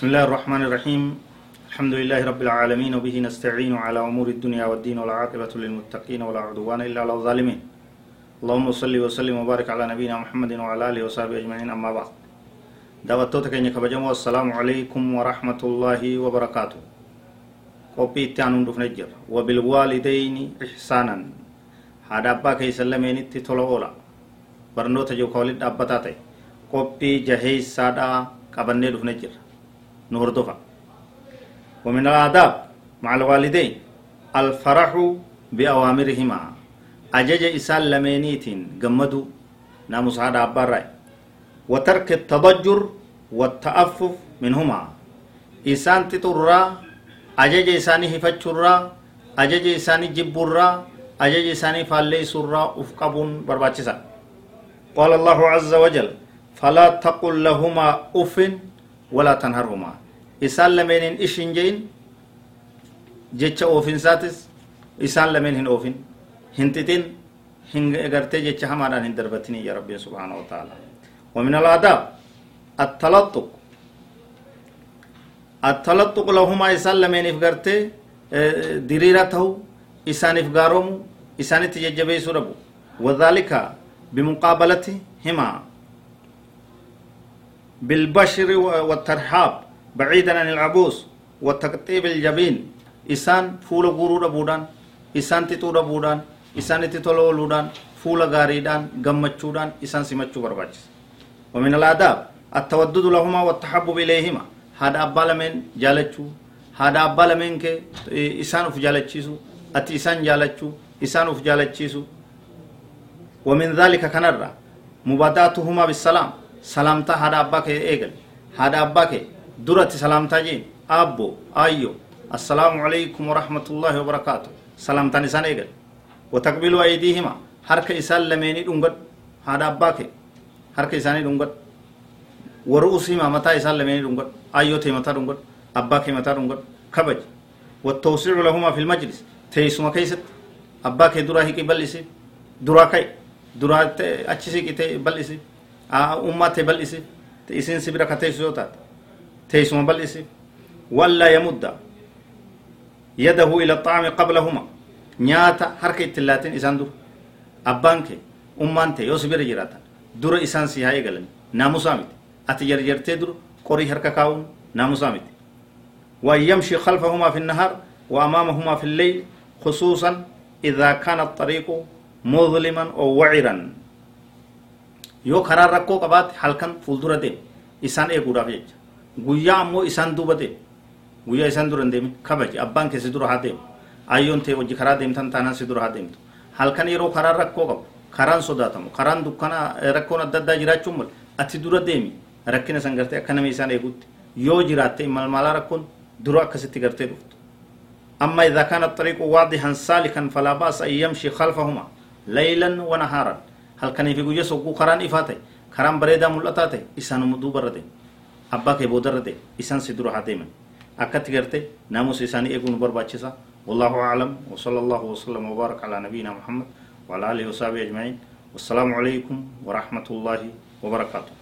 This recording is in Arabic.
بسم الله الرحمن الرحيم الحمد لله رب العالمين وبه نستعين على أمور الدنيا والدين والعاقبة للمتقين ولا عدوان إلا على الظالمين اللهم صل وسلم وبارك على نبينا محمد وعلى آله وصحبه أجمعين أما بعد دعوتوتا كينيا كبجمو السلام عليكم ورحمة الله وبركاته qophii itti aanuun dhufne jira wabilwaalidayni ihsaanan haadha abbaa keeysallameenitti tola oola barnoota joka walit dhaabbataa ta'e qophii jaheeysaadhaa qabannee dhufne نهردفا ومن الآداب مع الوالدين الفرح بأوامرهما. أجج إسال لمينيت جمدوا ناموس هذا أبراي وترك التضجر والتأفف منهما. إسان تطرى أجج إساني هفتشرى أجج إساني جبرى أجج إساني فالليسرى أفقبون برباتشسا. قال الله عز وجل فلا تقل لهما أف ولا تنهرهما ishin jein jecha oofinsaatis isaan lameen hin oofin hin xixin hin gartee jecha hamaadhaan hin darbatini ya rabbiin subhaanahu wa ta'ala ومن الآداب التلطق التلطق لهما إسان لمن إفقرتي ديريرته إسان إفقارهم إسان تججبي سربو وذلك بمقابلتهما بالبشر والترحاب بعيدا عن العبوس والتقطيب الجبين. إسان فول غرور بودان إسان تطور بودان إسان تطلولودان فول غاريدان غمچودان إسان سمچو برباچس ومن الآداب التودد لهما والتحبب إليهما. هذا أبا لمن جالچو هذا أبا لمن كي إسان أف جالچيسو أتي إسان جالچو إسان أف جالچيسو ومن ذلك كنرى مباداتهما بالسلام. سلامتا هذا أبا كي إيغل هذا أبا كي درت سلامتا جين أبو أيو السلام عليكم ورحمة الله وبركاته سلامتا نسان إيغل وتقبلوا أيديهما حرك إسان لميني دنگد هذا أباك حرك إساني دنگد ورؤوسهما متى إسان لميني دنگد أيو تي متى دنگد أباك متى دنگد كبج والتوسيع لهما في المجلس تيسما كيست أباك درا هيك بلسي درا كي درا أچسي كي تي بلسي أمة تي بلسي تيسين سبرا كتيسو تات تيسما بلسي ولا يمد يده إلى الطعام قبلهما نياتا حركة تلاتين إسان دور أبانك أمانك يوسبير جراتا دور إسان سيها إيقلن ناموسامت أتجر جرتي دور قري حركة كاون ناموسامت ويمشي خلفهما في النهار وأمامهما في الليل خصوصا إذا كان الطريق مظلما أو وعرا يو قرار ركو قبات حلقا فولدورة دين إسان إيقو رافيج guyyaa ammoo isaan duuba deemu guyyaa isaan dura hin kabaji abbaan kee si dura haa deemu ayyoon ta'e hojii karaa deemtan taanaan si dura haa deemtu halkan yeroo karaan rakkoo qabu karaan sodaatamu karaan dukkana rakkoon adda addaa jiraachuun mal ati dura deemi rakkina san gartee akka nama isaan eegutti yoo jiraatte malmaalaa rakkoon dura akkasitti gartee dhuftu أما إذا كان الطريق واضحا سالكا فلا بأس أن يمشي خلفهما ليلا ونهارا هل كان في جوجس وقو قران إفاتي كران بريدا ملتاتي إسان مدوبر دي abbaa kee boodarra ta'e isaan si dura haa deeman akkatti garte naamusa isaanii eeguun barbaachisa والله أعلم وصلى الله وسلم وبارك على نبينا محمد وعلى آله وصحبه أجمعين. والسلام عليكم ورحمة الله وبركاته.